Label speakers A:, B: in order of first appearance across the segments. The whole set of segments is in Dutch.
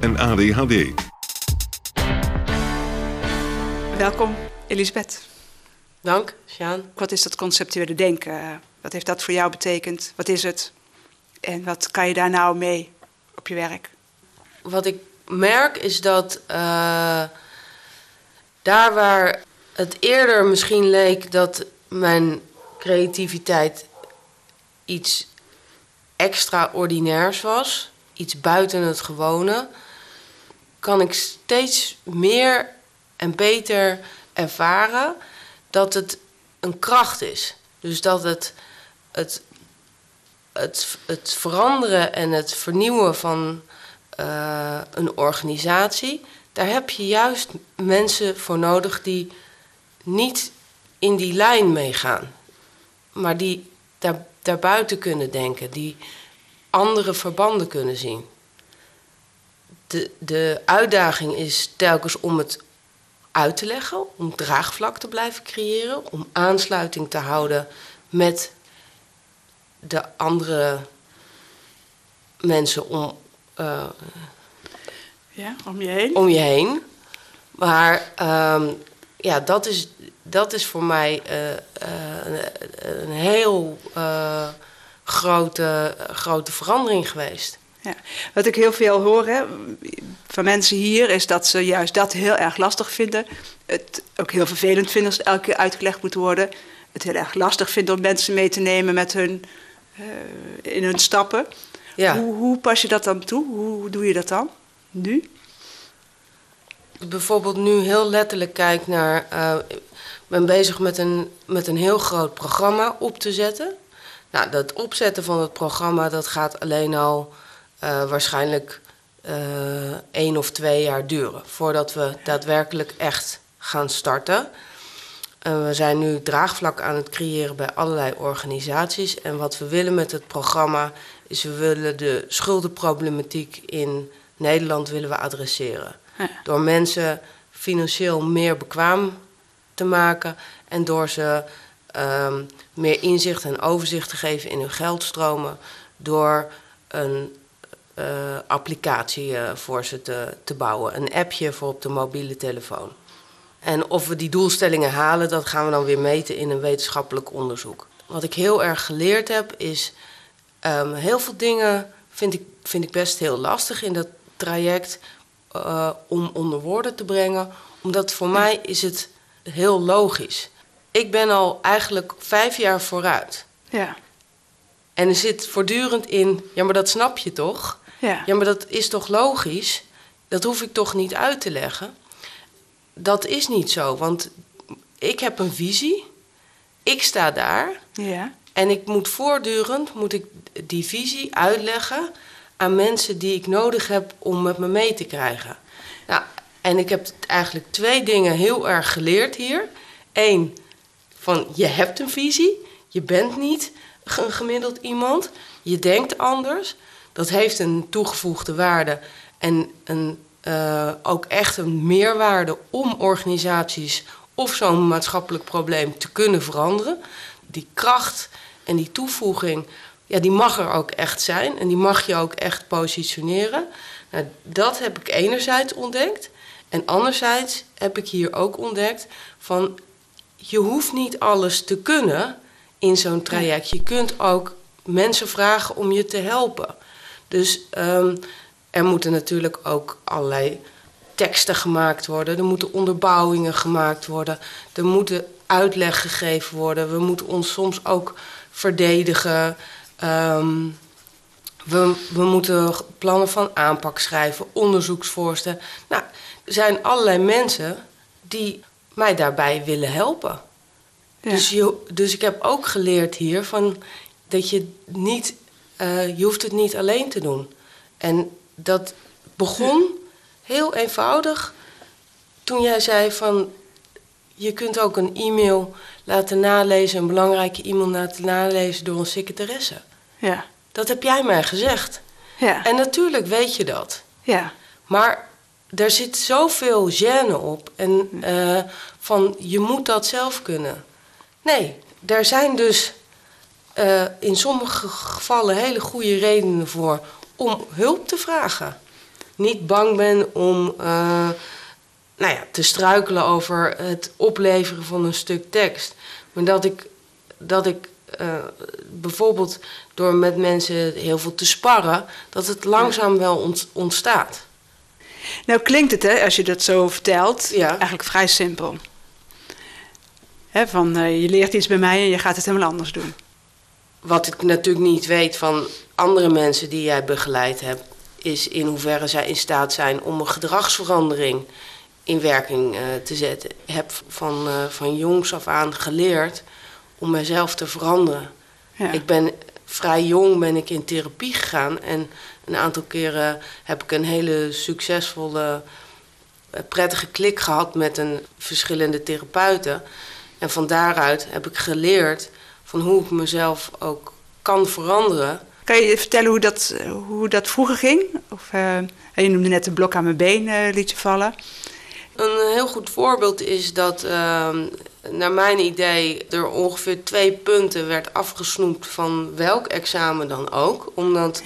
A: en ADHD.
B: Welkom, Elisabeth.
C: Dank, Sjaan.
B: Wat is dat conceptuele denken? Wat heeft dat voor jou betekend? Wat is het? En wat kan je daar nou mee op je werk?
C: Wat ik merk is dat uh, daar waar het eerder misschien leek dat mijn creativiteit iets extraordinairs was, iets buiten het gewone, kan ik steeds meer en beter ervaren dat het een kracht is. Dus dat het, het, het, het veranderen en het vernieuwen van uh, een organisatie, daar heb je juist mensen voor nodig die niet in die lijn meegaan, maar die daar, daarbuiten kunnen denken, die andere verbanden kunnen zien. De, de uitdaging is telkens om het uit te leggen, om draagvlak te blijven creëren, om aansluiting te houden met de andere mensen om, uh,
B: ja, om je heen.
C: Om je heen. Maar um, ja, dat is, dat is voor mij uh, uh, een, een, heel grote, grote verandering geweest.
B: Ja. Wat ik heel veel hoor hè, van mensen hier is dat ze juist dat heel erg lastig vinden. Het ook heel vervelend vinden als het elke keer uitgelegd moet worden. Het heel erg lastig vinden om mensen mee te nemen met hun, uh, in hun stappen.
C: Ja.
B: Hoe, hoe, pas je dat dan toe? Hoe doe je dat dan nu?
C: Bijvoorbeeld nu heel letterlijk kijk naar... Uh, ik ben bezig met een, met een heel groot programma op te zetten. Nou, dat opzetten van het programma dat gaat alleen al waarschijnlijk uh, één of twee jaar duren voordat we daadwerkelijk echt gaan starten. Uh, we zijn nu draagvlak aan het creëren bij allerlei organisaties. En wat we willen met het programma is we willen de schuldenproblematiek in Nederland willen we adresseren. Ja. Door mensen financieel meer bekwaam te maken en door ze um, meer inzicht en overzicht te geven in hun geldstromen. Door een applicatie uh, voor ze te, te bouwen. Een appje voor op de mobiele telefoon. En of we die doelstellingen halen, dat gaan we dan weer meten in een wetenschappelijk onderzoek. Wat ik heel erg geleerd heb, is um, heel veel dingen vind ik, vind ik best heel lastig in dat traject uh, om onder woorden te brengen. Omdat voor mij is het heel logisch. Ik ben al eigenlijk vijf jaar vooruit.
B: Ja.
C: En er zit voortdurend in, ja, maar dat snap je toch?
B: Ja.
C: ja, maar dat is toch logisch? Dat hoef ik toch niet uit te leggen? Dat is niet zo, want ik heb een visie. Ik sta daar.
B: Ja.
C: En ik moet voortdurend moet ik die visie uitleggen aan mensen die ik nodig heb om met me mee te krijgen. Nou, en ik heb eigenlijk twee dingen heel erg geleerd hier. Eén, van je hebt een visie. Je bent niet een gemiddeld iemand. Je denkt anders. Dat heeft een toegevoegde waarde en een, uh, ook echt een meerwaarde om organisaties of zo'n maatschappelijk probleem te kunnen veranderen. Die kracht en die toevoeging, ja, die mag er ook echt zijn en die mag je ook echt positioneren. Nou, dat heb ik enerzijds ontdekt. En anderzijds heb ik hier ook ontdekt van je hoeft niet alles te kunnen in zo'n traject. Je kunt ook mensen vragen om je te helpen. Dus um, er moeten natuurlijk ook allerlei teksten gemaakt worden, er moeten onderbouwingen gemaakt worden, er moeten uitleg gegeven worden. We moeten ons soms ook verdedigen. Ehm, we, we moeten plannen van aanpak schrijven, onderzoeksvoorstellen. Nou, er zijn allerlei mensen die mij daarbij willen helpen. Dus, je, dus ik heb ook geleerd hier van dat je niet, uh, je hoeft het niet alleen te doen. En dat begon heel eenvoudig toen jij zei van je kunt ook een e-mail laten nalezen, een belangrijke e-mail laten nalezen door een secretaresse. Ja. Dat heb jij mij gezegd. Ja. En natuurlijk weet je dat. Ja. Maar er zit zoveel gêne op en uh, van je moet dat zelf kunnen. Nee, er zijn dus uh, in sommige gevallen hele goede redenen voor om hulp te vragen. Niet bang ben om uh, nou ja, te struikelen over het opleveren van een stuk tekst. Maar dat ik, dat ik uh, bijvoorbeeld door met mensen heel veel te sparren, dat het langzaam wel ontstaat.
B: Nou klinkt het, hè, als je dat zo vertelt, ja. eigenlijk vrij simpel. Hè, van uh, je leert iets bij mij en je gaat het helemaal anders doen.
C: Wat ik natuurlijk niet weet van andere mensen die jij begeleid hebt, is in hoeverre zij in staat zijn om een gedragsverandering in werking uh, te zetten. Ik heb van, uh, van jongs af aan geleerd om mezelf te veranderen. Ja. Ik ben vrij jong ben ik in therapie gegaan en een aantal keren heb ik een hele succesvolle, eh, prettige klik gehad met een verschillende therapeuten. En van daaruit heb ik geleerd van hoe ik mezelf ook kan veranderen.
B: Kan je vertellen hoe dat, hoe dat vroeger ging? Of, uh, je noemde net de blok aan mijn been, uh, liet je vallen.
C: Een heel goed voorbeeld is dat, uh, naar mijn idee, er ongeveer twee punten werd afgesnoept van welk examen dan ook. Omdat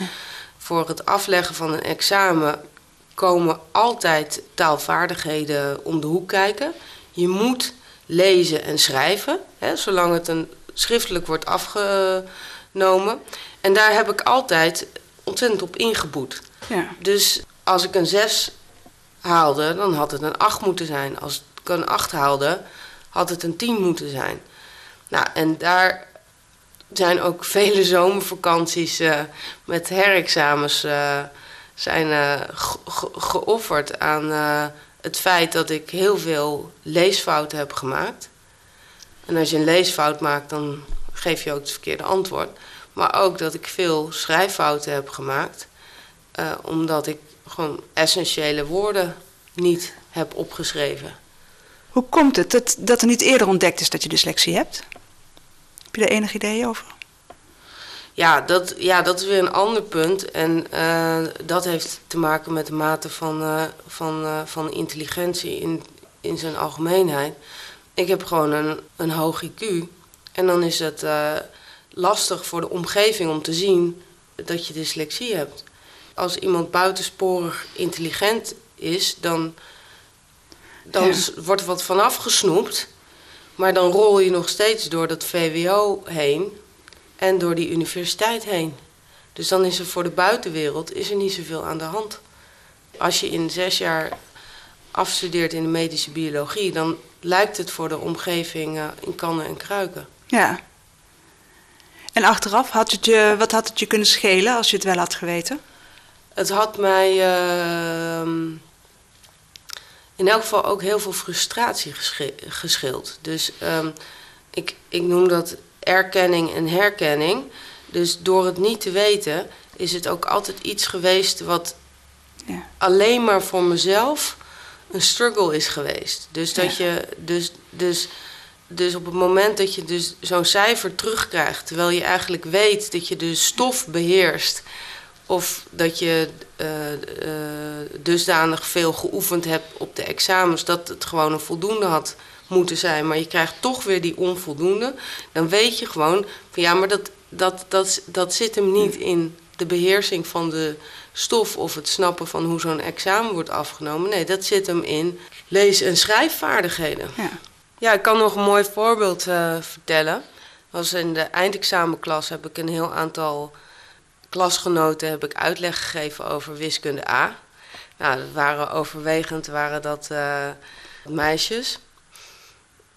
C: voor het afleggen van een examen komen altijd taalvaardigheden om de hoek kijken. Je moet lezen en schrijven, hè, zolang het een schriftelijk wordt afgenomen. En daar heb ik altijd ontzettend op ingeboet. Ja. Dus als ik een 6 haalde, dan had het een 8 moeten zijn. Als ik een 8 haalde, had het een 10 moeten zijn. Nou, en daar zijn ook vele zomervakanties uh, met herexamens uh, zijn uh, geofferd aan het feit dat ik heel veel leesfouten heb gemaakt. En als je een leesfout maakt, dan geef je ook het verkeerde antwoord. Maar ook dat ik veel schrijffouten heb gemaakt, omdat ik gewoon essentiële woorden niet heb opgeschreven.
B: Hoe komt het dat, dat er niet eerder ontdekt is dat je dyslexie hebt? Heb je daar enig idee over?
C: Ja, dat, ja, dat is weer een ander punt. En uh, dat heeft te maken met de mate van, uh, van, van intelligentie in, in zijn algemeenheid. Ik heb gewoon een, een hoog IQ. En dan is het lastig voor de omgeving om te zien dat je dyslexie hebt als iemand buitensporig intelligent is, dan, dan wordt er wat vanaf gesnoept. Maar dan rol je nog steeds door dat VWO heen en door die universiteit heen. Dus dan is er voor de buitenwereld is er niet zoveel aan de hand. Als je in zes jaar afstudeert in de medische biologie, dan lijkt het voor de omgeving uh, in kannen en kruiken.
B: Ja. En achteraf, had het je, wat had het je kunnen schelen als je het wel had geweten?
C: het had mij uh, in elk geval ook heel veel frustratie geschild. Dus um, ik, ik noem dat erkenning en herkenning. Dus door het niet te weten is het ook altijd iets geweest wat ja. alleen maar voor mezelf een struggle is geweest. Dus dat ja. je dus, dus, dus op het moment dat je dus zo'n cijfer terugkrijgt, terwijl je eigenlijk weet dat je de stof beheerst of dat je uh, uh, dusdanig veel geoefend hebt op de examens dat het gewoon een voldoende had moeten zijn, maar je krijgt toch weer die onvoldoende, dan weet je gewoon van ja, maar dat, dat, dat, dat zit hem niet in de beheersing van de stof of het snappen van hoe zo'n examen wordt afgenomen. Nee, dat zit hem in lees- en schrijfvaardigheden. Ja. ja, ik kan nog een mooi voorbeeld uh, vertellen. Was in de eindexamenklas heb ik een heel aantal klasgenoten heb ik uitleg gegeven over wiskunde A. Nou, dat waren overwegend waren dat eh, meisjes.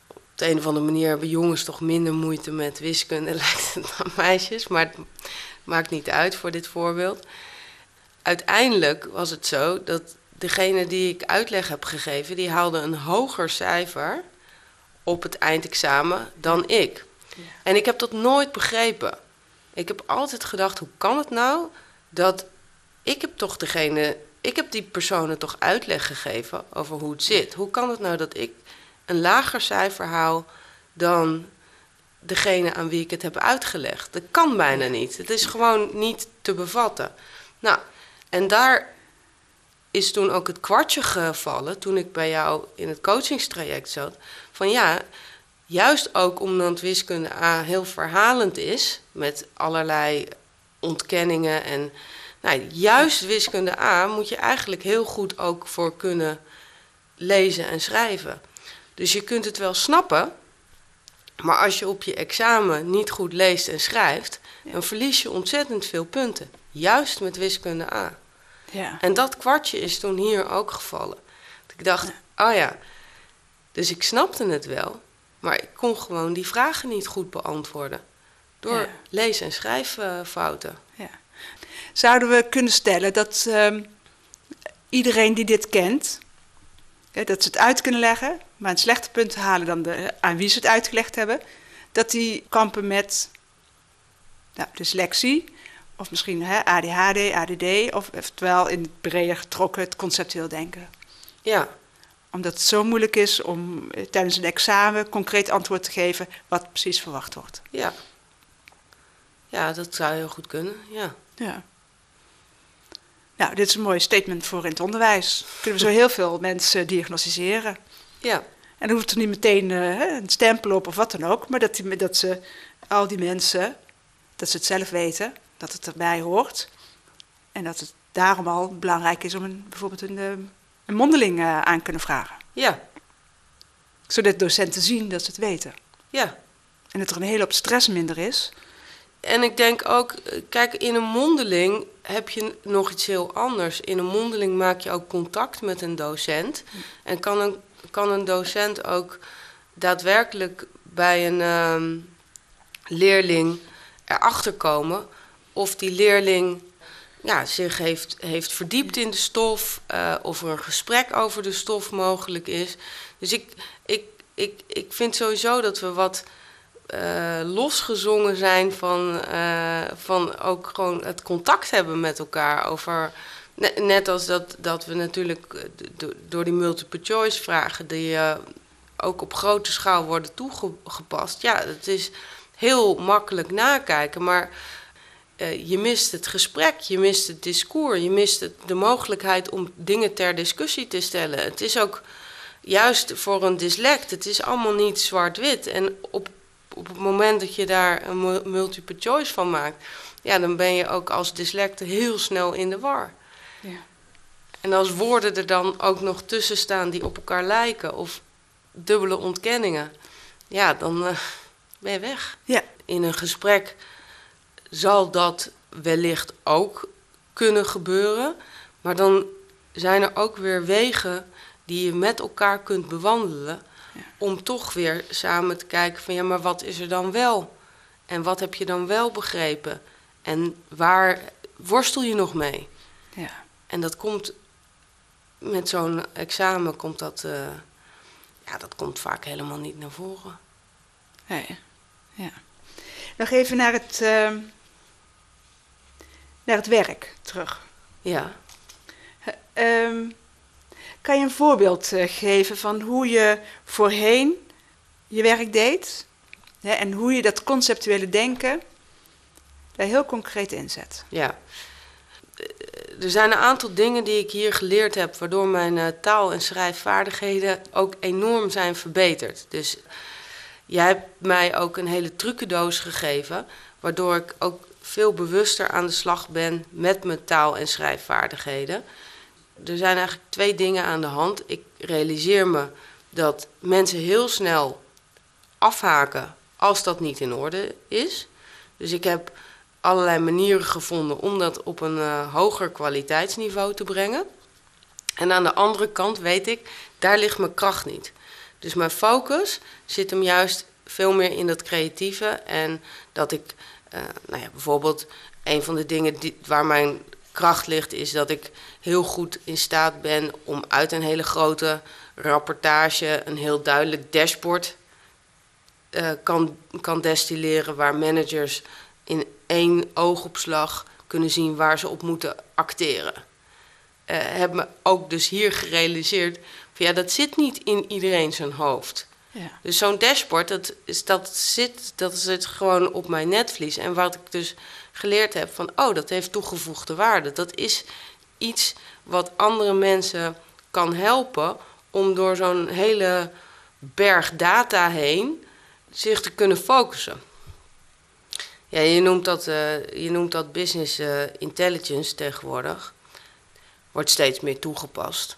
C: Op de een of andere manier hebben jongens toch minder moeite met wiskunde, lijkt het dan meisjes. Maar het maakt niet uit voor dit voorbeeld. Uiteindelijk was het zo dat degene die ik uitleg heb gegeven, die haalde een hoger cijfer op het eindexamen dan ik. En ik heb dat nooit begrepen. Ik heb altijd gedacht, hoe kan het nou dat ik heb toch degene, ik heb die personen toch uitleg gegeven over hoe het zit. Hoe kan het nou dat ik een lager cijfer haal dan degene aan wie ik het heb uitgelegd? Dat kan bijna niet. Het is gewoon niet te bevatten. Nou, en daar is toen ook het kwartje gevallen toen ik bij jou in het coachingstraject zat. Van ja, juist ook omdat wiskunde A heel verhalend is, met allerlei ontkenningen en nou, juist wiskunde A moet je eigenlijk heel goed ook voor kunnen lezen en schrijven. Dus je kunt het wel snappen, maar als je op je examen niet goed leest en schrijft, dan verlies je ontzettend veel punten. Juist met wiskunde A. Ja. En dat kwartje is toen hier ook gevallen. ik dacht, oh ja, dus ik snapte het wel, maar ik kon gewoon die vragen niet goed beantwoorden. Door lees- en schrijffouten. Ja.
B: Zouden we kunnen stellen dat uh, iedereen die dit kent, dat ze het uit kunnen leggen, maar een slechte punt halen dan de, aan wie ze het uitgelegd hebben, dat die kampen met nou, dyslexie, of misschien hè, ADHD, ADD, of eventueel in het breder getrokken het conceptueel denken.
C: Ja.
B: Omdat het zo moeilijk is om eh, tijdens een examen concreet antwoord te geven wat precies verwacht wordt.
C: Ja. Ja, dat zou heel goed kunnen, ja.
B: Ja. Nou, dit is een mooi statement voor in het onderwijs. Kunnen we zo heel veel mensen diagnosticeren.
C: Ja.
B: En dan hoeft er niet meteen uh, een stempel op of wat dan ook, maar dat, die, dat ze al die mensen, dat ze het zelf weten, dat het erbij hoort. En dat het daarom al belangrijk is om een, bijvoorbeeld een, eh, een mondeling uh, aan kunnen vragen.
C: Ja.
B: Zodat docenten zien dat ze het weten.
C: Ja.
B: En dat er een hele hoop stress minder is.
C: En ik denk ook, kijk, in een mondeling heb je nog iets heel anders. In een mondeling maak je ook contact met een docent. En kan een, kan een docent ook daadwerkelijk bij een ehm, leerling erachter komen of die leerling zich heeft, heeft verdiept in de stof, uh, of er een gesprek over de stof mogelijk is. Dus ik, ik, ik, ik vind sowieso dat we wat uh, losgezongen zijn van, uh, van ook gewoon het contact hebben met elkaar over. Net als dat, dat we natuurlijk door die multiple choice vragen, die ook op grote schaal worden toegepast. Ja, het is heel makkelijk nakijken, maar uh, je mist het gesprek, je mist het discours, je mist het, de mogelijkheid om dingen ter discussie te stellen. Het is ook juist voor een dyslect, het is allemaal niet zwart-wit. En op, op het moment dat je daar een multiple choice van maakt, ja, dan ben je ook als dyslecte heel snel in de war. Ja. En als woorden er dan ook nog tussen staan die op elkaar lijken, of dubbele ontkenningen, ja, dan uh, ben je weg.
B: Ja.
C: In een gesprek zal dat wellicht ook kunnen gebeuren. Maar dan zijn er ook weer wegen die je met elkaar kunt bewandelen. Om toch weer samen te kijken van ja, maar wat is er dan wel? En wat heb je dan wel begrepen? En waar worstel je nog mee?
B: Ja.
C: En dat komt met zo'n examen komt dat, uh, ja, dat komt vaak helemaal niet naar voren.
B: Nee. Ja. Nog even naar het, uh, naar het werk terug.
C: Ja.
B: Um, kan je een voorbeeld uh, geven van hoe je voorheen je werk deed hè, en hoe je dat conceptuele denken daar heel concreet inzet?
C: Ja. Er zijn een aantal dingen die ik hier geleerd heb, waardoor mijn uh, taal- en schrijfvaardigheden ook enorm zijn verbeterd. Dus jij hebt mij ook een hele trucendoos gegeven, waardoor ik ook veel bewuster aan de slag ben met mijn taal- en schrijfvaardigheden. Er zijn eigenlijk twee dingen aan de hand. Ik realiseer me dat mensen heel snel afhaken als dat niet in orde is. Dus ik heb allerlei manieren gevonden om dat op een uh, hoger kwaliteitsniveau te brengen. En aan de andere kant weet ik, daar ligt mijn kracht niet. Dus mijn focus zit hem juist veel meer in dat creatieve. En dat ik, uh, nou ja, bijvoorbeeld, een van de dingen waar mijn kracht ligt, is dat ik heel goed in staat ben om uit een hele grote rapportage een heel duidelijk dashboard uh, kan, kan destilleren, waar managers in één oogopslag kunnen zien waar ze op moeten acteren. Uh, heb me ook dus hier gerealiseerd, ja, dat zit niet in iedereen zijn hoofd. Ja. Dus zo'n dashboard, dat, is, dat, zit, dat zit gewoon op mijn netvlies. En wat ik dus geleerd heb van, oh, dat heeft toegevoegde waarde. Dat is iets wat andere mensen kan helpen om door zo'n hele berg data heen zich te kunnen focussen. Ja, je noemt dat, uh, je noemt dat business uh, intelligence tegenwoordig. Wordt steeds meer toegepast.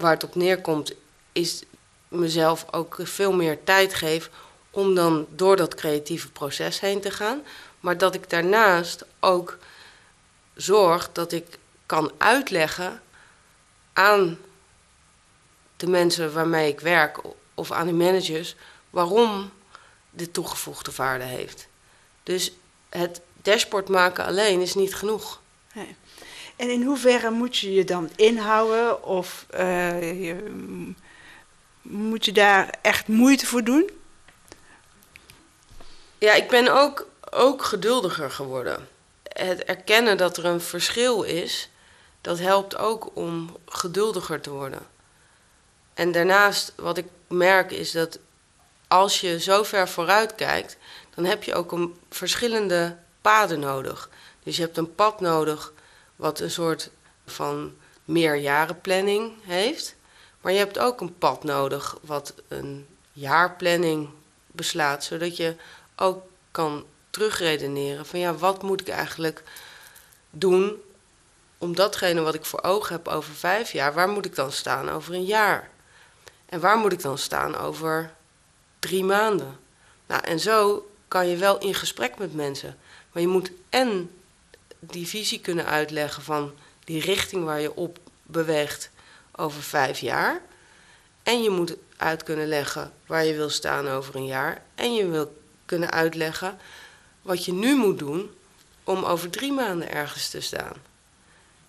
C: Waar het op neerkomt is mezelf ook veel meer tijd geef om dan door dat creatieve proces heen te gaan. Maar dat ik daarnaast ook zorg dat ik kan uitleggen aan de mensen waarmee ik werk of aan de managers waarom dit toegevoegde waarde heeft. Dus het dashboard maken alleen is niet genoeg.
B: Nee. En in hoeverre moet je je dan inhouden of je, moet je daar echt moeite voor doen?
C: Ja, ik ben ook, ook geduldiger geworden. Het erkennen dat er een verschil is, dat helpt ook om geduldiger te worden. En daarnaast, wat ik merk, is dat als je zo ver vooruit kijkt, dan heb je ook een verschillende paden nodig. Dus je hebt een pad nodig wat een soort van meerjarenplanning heeft. Maar je hebt ook een pad nodig wat een jaarplanning beslaat, zodat je ook kan terugredeneren van ja, wat moet ik eigenlijk doen om datgene wat ik voor ogen heb over vijf jaar, waar moet ik dan staan over een jaar? En waar moet ik dan staan over drie maanden? Nou, en zo kan je wel in gesprek met mensen. Maar je moet en die visie kunnen uitleggen van die richting waar je op beweegt over vijf jaar. En je moet uit kunnen leggen waar je wil staan over een jaar. En je wil kunnen uitleggen wat je nu moet doen om over drie maanden ergens te staan.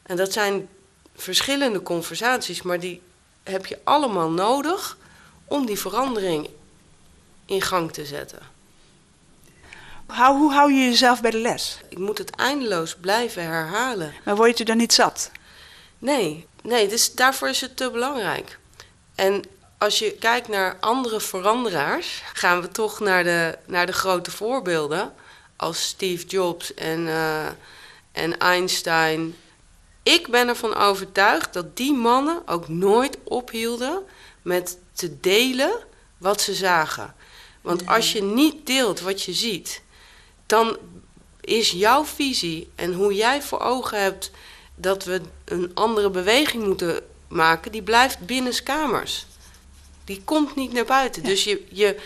C: En dat zijn verschillende conversaties, maar die heb je allemaal nodig om die verandering in gang te zetten.
B: How, hoe hou je jezelf bij de les?
C: Ik moet het eindeloos blijven herhalen.
B: Maar word je er dan niet zat?
C: Nee, nee dus daarvoor is het te belangrijk. En als je kijkt naar andere veranderaars, gaan we toch naar de, naar de grote voorbeelden. Als Steve Jobs en, uh, en Einstein. Ik ben ervan overtuigd dat die mannen ook nooit ophielden met te delen wat ze zagen. Want als je niet deelt wat je ziet, dan is jouw visie en hoe jij voor ogen hebt dat we een andere beweging moeten maken, die blijft binnenskamers. Die komt niet naar buiten. Dus je, je,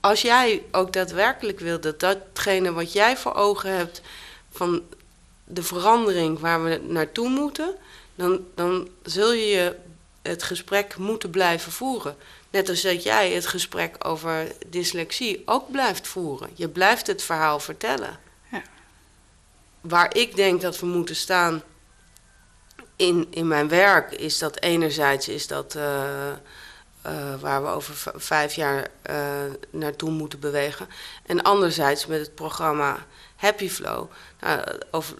C: als jij ook daadwerkelijk wil dat datgene wat jij voor ogen hebt van de verandering waar we naartoe moeten, dan, dan zul je het gesprek moeten blijven voeren. Net als dat jij het gesprek over dyslexie ook blijft voeren. Je blijft het verhaal vertellen. Ja. Waar ik denk dat we moeten staan in, in mijn werk, is dat enerzijds is dat uh, uh, waar we over vijf jaar uh, naartoe moeten bewegen. En anderzijds met het programma Happy Flow. Nou, over,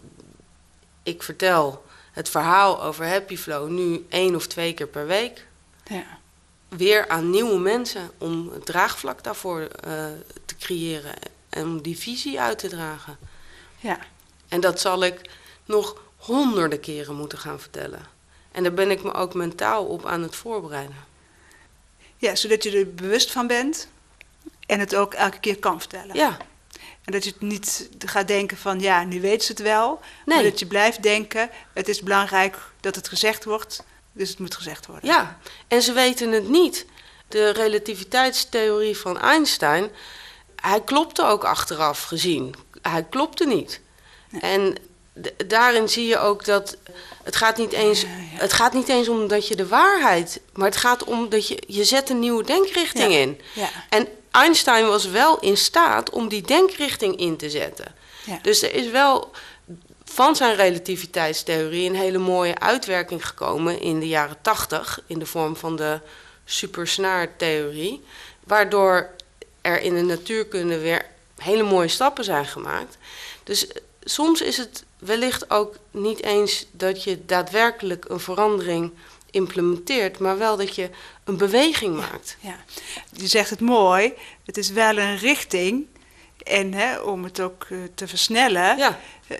C: ik vertel het verhaal over Happy Flow nu één of twee keer per week. Ja weer aan nieuwe mensen om het draagvlak daarvoor uh, te creëren en om die visie uit te dragen. Ja. En dat zal ik nog honderden keren moeten gaan vertellen. En daar ben ik me ook mentaal op aan het voorbereiden.
B: Ja, zodat je er bewust van bent en het ook elke keer kan vertellen.
C: Ja.
B: En dat je het niet gaat denken van ja, nu weet ze het wel. Nee. Maar dat je blijft denken, het is belangrijk dat het gezegd wordt dus het moet gezegd worden.
C: Ja, en ze weten het niet. De relativiteitstheorie van Einstein, hij klopte ook achteraf gezien. Hij klopte niet. En daarin zie je ook dat het gaat niet eens, het gaat niet eens om dat je de waarheid, maar het gaat om dat je, je zet een nieuwe denkrichting
B: Ja.
C: in.
B: Ja.
C: En Einstein was wel in staat om die denkrichting in te zetten.
B: Ja.
C: Dus er is wel van zijn relativiteitstheorie een hele mooie uitwerking gekomen in de jaren tachtig in de vorm van de supersnaartheorie, waardoor er in de natuurkunde weer hele mooie stappen zijn gemaakt. Dus eh, soms is het wellicht ook niet eens dat je daadwerkelijk een verandering implementeert, maar wel dat je een beweging maakt.
B: Ja, je zegt het mooi. Het is wel een richting. En hè, om het ook eh, te versnellen.
C: Ja.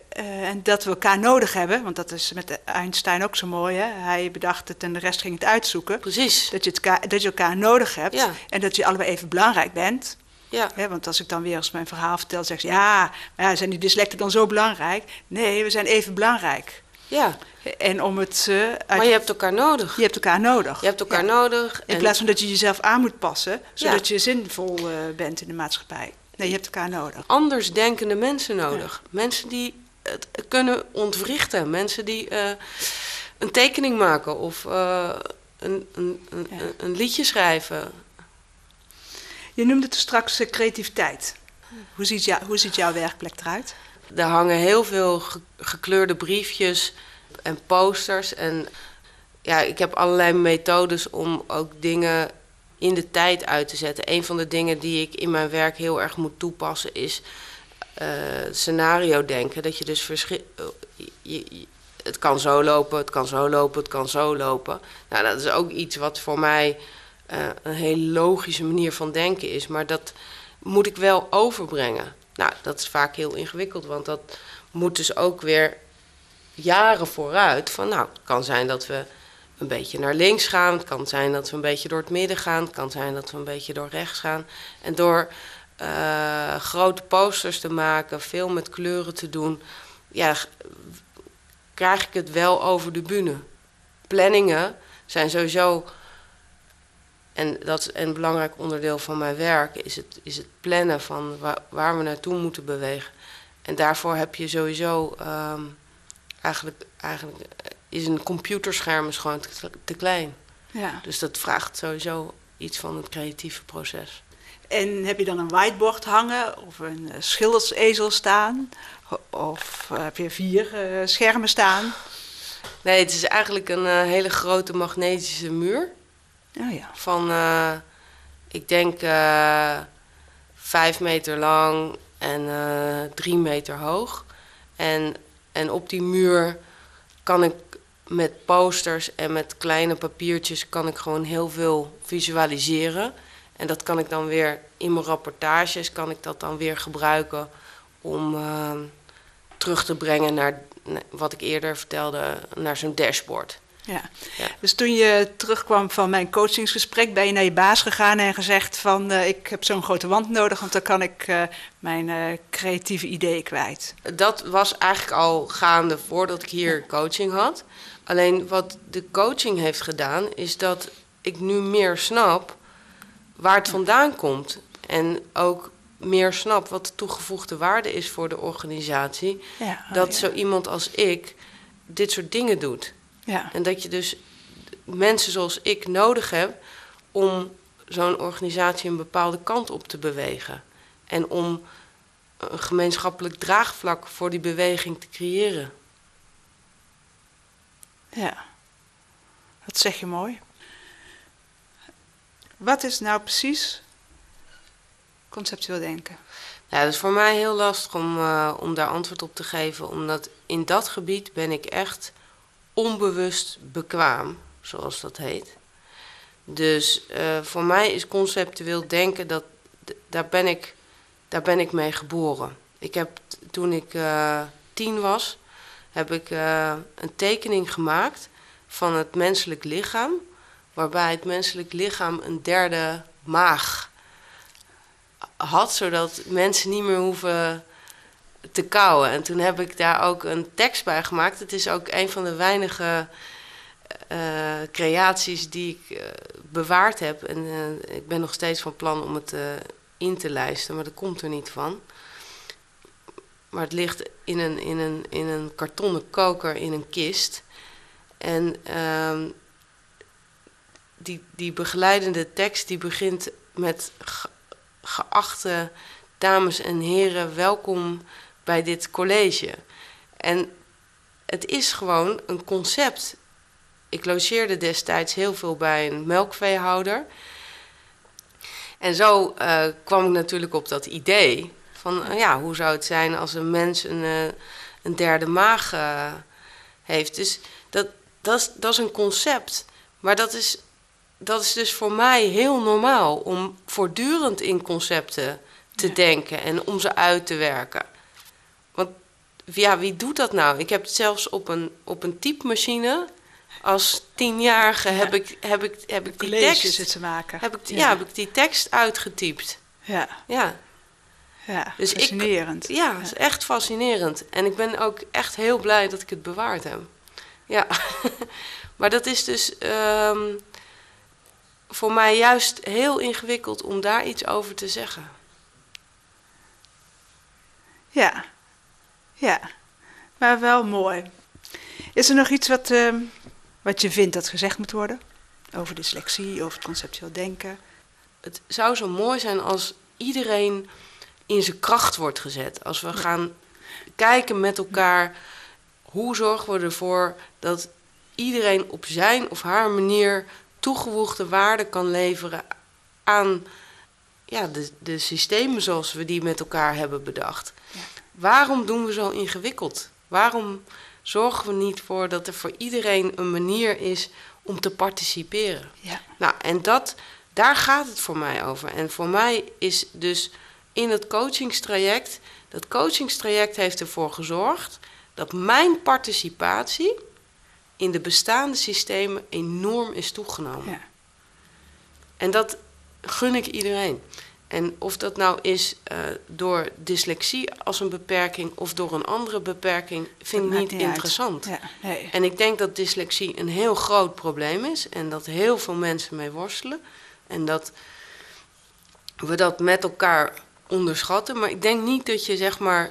B: Eh, en dat we elkaar nodig hebben. Want dat is met Einstein ook zo mooi. Hè? Hij bedacht het en de rest ging het uitzoeken.
C: Precies.
B: Dat je, het elkaar, dat je elkaar nodig hebt.
C: Ja.
B: En dat je allebei even belangrijk bent.
C: Ja.
B: Hè, want als ik dan weer eens mijn verhaal vertel, zeg ze... Ja, maar ja, zijn die dyslecten dan zo belangrijk? Nee, we zijn even belangrijk.
C: ja.
B: En om het... eh, uit-
C: Maar je hebt elkaar nodig.
B: je hebt elkaar nodig.
C: Je hebt elkaar
B: Ja.
C: nodig.
B: In plaats van dat je jezelf aan moet passen, zodat
C: Ja.
B: je zinvol eh, bent in de maatschappij. Nee, je hebt elkaar nodig.
C: anders denkende mensen nodig. Mensen die het kunnen ontwrichten. Mensen die eh, een tekening maken of eh, een, een, een,
B: Ja.
C: een- liedje schrijven.
B: Je noemde het straks eh, creativiteit. Hoe ziet, jou, hoe ziet jouw werkplek eruit?
C: Er hangen heel veel ge- gekleurde briefjes en posters. En ja, ik heb allerlei methodes om ook dingen in de tijd uit te zetten. Een van de dingen die ik in mijn werk heel erg moet toepassen is eh, scenario denken. Dat je dus verschi- eh, het kan zo lopen, het kan zo lopen, het kan zo lopen. Nou, dat is ook iets wat voor mij eh, een hele logische manier van denken is. Maar dat moet ik wel overbrengen. Nou, dat is vaak heel ingewikkeld, want dat moet dus ook weer jaren vooruit. Van nou, het kan zijn dat we een beetje naar links gaan. Het kan zijn dat we een beetje door het midden gaan. Het kan zijn dat we een beetje door rechts gaan. En door eh, grote posters te maken, veel met kleuren te doen, ja, krijg ik het wel over de bühne. Planningen zijn sowieso, en dat is een belangrijk onderdeel van mijn werk, is het, is het plannen van waar, waar we naartoe moeten bewegen. En daarvoor heb je sowieso ehm, eigenlijk, eigenlijk is een computerscherm is gewoon te, te klein.
B: Ja.
C: Dus dat vraagt sowieso iets van het creatieve proces.
B: En heb je dan een whiteboard hangen of een eh, schildersezel staan? Of eh, heb je vier eh, schermen staan?
C: Nee, het is eigenlijk een hele grote magnetische muur.
B: Oh ja.
C: Van, ik denk, vijf meter lang en drie meter hoog. En, en op die muur kan ik met posters en met kleine papiertjes... kan ik gewoon heel veel visualiseren. En dat kan ik dan weer in mijn rapportages... kan ik dat dan weer gebruiken om eh, terug te brengen naar wat ik eerder vertelde, naar zo'n dashboard.
B: Ja.
C: Ja.
B: Dus toen je terugkwam van mijn coachingsgesprek, ben je naar je baas gegaan en gezegd van eh, ik heb zo'n grote wand nodig, want dan kan ik eh, mijn eh, creatieve ideeën kwijt.
C: Dat was eigenlijk al gaande voordat ik hier coaching had. Alleen wat de coaching heeft gedaan, is dat ik nu meer snap waar het vandaan komt. En ook meer snap wat de toegevoegde waarde is voor de organisatie.
B: Ja, oh
C: dat
B: ja.
C: zo iemand als ik dit soort dingen doet.
B: Ja.
C: En dat je dus mensen zoals ik nodig hebt om zo'n organisatie een bepaalde kant op te bewegen. En om een gemeenschappelijk draagvlak voor die beweging te creëren.
B: ja, dat zeg je mooi. Wat is nou precies conceptueel denken?
C: Ja, dat is voor mij heel lastig om, eh, om daar antwoord op te geven, omdat in dat gebied ben ik echt onbewust bekwaam, zoals dat heet. Dus eh, voor mij is conceptueel denken, dat, daar, ben ik, daar ben ik mee geboren. Ik heb toen ik eh, tien was, heb ik eh, een tekening gemaakt van het menselijk lichaam, waarbij het menselijk lichaam een derde maag had, zodat mensen niet meer hoeven te kauwen. En toen heb ik daar ook een tekst bij gemaakt. Het is ook een van de weinige eh, creaties die ik eh, bewaard heb. En eh, ik ben nog steeds van plan om het in te lijsten, maar dat komt er niet van. Maar het ligt in een, in een, in een kartonnen koker in een kist. En ehm, die, die begeleidende tekst die begint met geachte dames en heren, welkom bij dit college. En het is gewoon een concept. Ik logeerde destijds heel veel bij een melkveehouder. En zo uh, kwam ik natuurlijk op dat idee van uh, ja, hoe zou het zijn als een mens een, uh, een derde maag heeft. Dus dat, dat, is, dat is een concept. Maar dat is, dat is dus voor mij heel normaal om voortdurend in concepten te denken en om ze uit te werken. Ja, wie doet dat nou? Ik heb het zelfs op een, op een typemachine. Als tienjarige heb ik, heb ik, heb ik die tekst...
B: zitten maken.
C: Heb ik, ja. heb ik die tekst uitgetypt.
B: Ja.
C: Ja.
B: Ja, dus fascinerend.
C: Ik, ja, het is echt fascinerend. En ik ben ook echt heel blij dat ik het bewaard heb. Ja. maar dat is dus um, voor mij juist heel ingewikkeld om daar iets over te zeggen.
B: Ja, ja, maar wel mooi. Is er nog iets wat, uh, wat je vindt dat gezegd moet worden? Over dyslexie, over het conceptueel denken?
C: Het zou zo mooi zijn als iedereen in zijn kracht wordt gezet. Als we gaan kijken met elkaar, hoe zorgen we ervoor dat iedereen op zijn of haar manier toegevoegde waarde kan leveren aan ja, de, de systemen zoals we die met elkaar hebben bedacht. Ja. Waarom doen we zo ingewikkeld? Waarom zorgen we niet voor dat er voor iedereen een manier is om te participeren?
B: Ja.
C: Nou, en dat, daar gaat het voor mij over. En voor mij is dus in het coachingstraject, dat coachingstraject heeft ervoor gezorgd dat mijn participatie in de bestaande systemen enorm is toegenomen. Ja. En dat gun ik iedereen. En of dat nou is uh, door dyslexie als een beperking of door een andere beperking, vind ik niet, interessant.
B: Ja, nee.
C: En ik denk dat dyslexie een heel groot probleem is en dat heel veel mensen mee worstelen. En dat we dat met elkaar onderschatten. Maar ik denk niet dat je zeg maar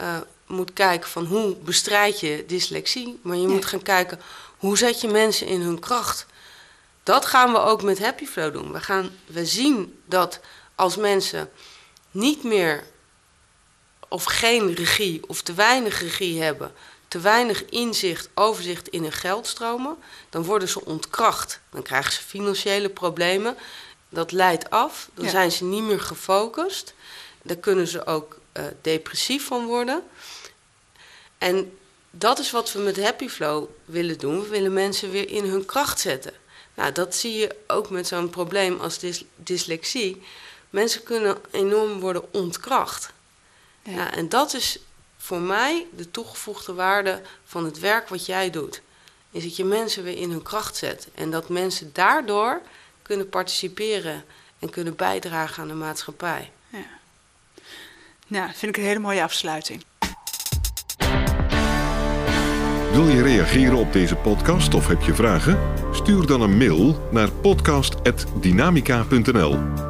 C: uh, moet kijken van hoe bestrijd je dyslexie, maar je moet gaan kijken hoe zet je mensen in hun kracht. Dat gaan we ook met Happy Flow doen. We, gaan, we zien dat als mensen niet meer of geen regie of te weinig regie hebben, te weinig inzicht, overzicht in hun geldstromen, dan worden ze ontkracht. Dan krijgen ze financiële problemen. Dat leidt af. Dan zijn ze niet meer gefocust. Daar kunnen ze ook uh, depressief van worden. En dat is wat we met Happy Flow willen doen. We willen mensen weer in hun kracht zetten. Nou, dat zie je ook met zo'n probleem als dys dyslexie. Mensen kunnen enorm worden ontkracht. Ja. en dat is voor mij de toegevoegde waarde van het werk wat jij doet. Is dat je mensen weer in hun kracht zet. En dat mensen daardoor kunnen participeren en kunnen bijdragen aan de maatschappij.
B: Ja. Nou, vind ik een hele mooie afsluiting.
A: Wil je reageren op deze podcast of heb je vragen? Stuur dan een mail naar podcast.dynamica.nl.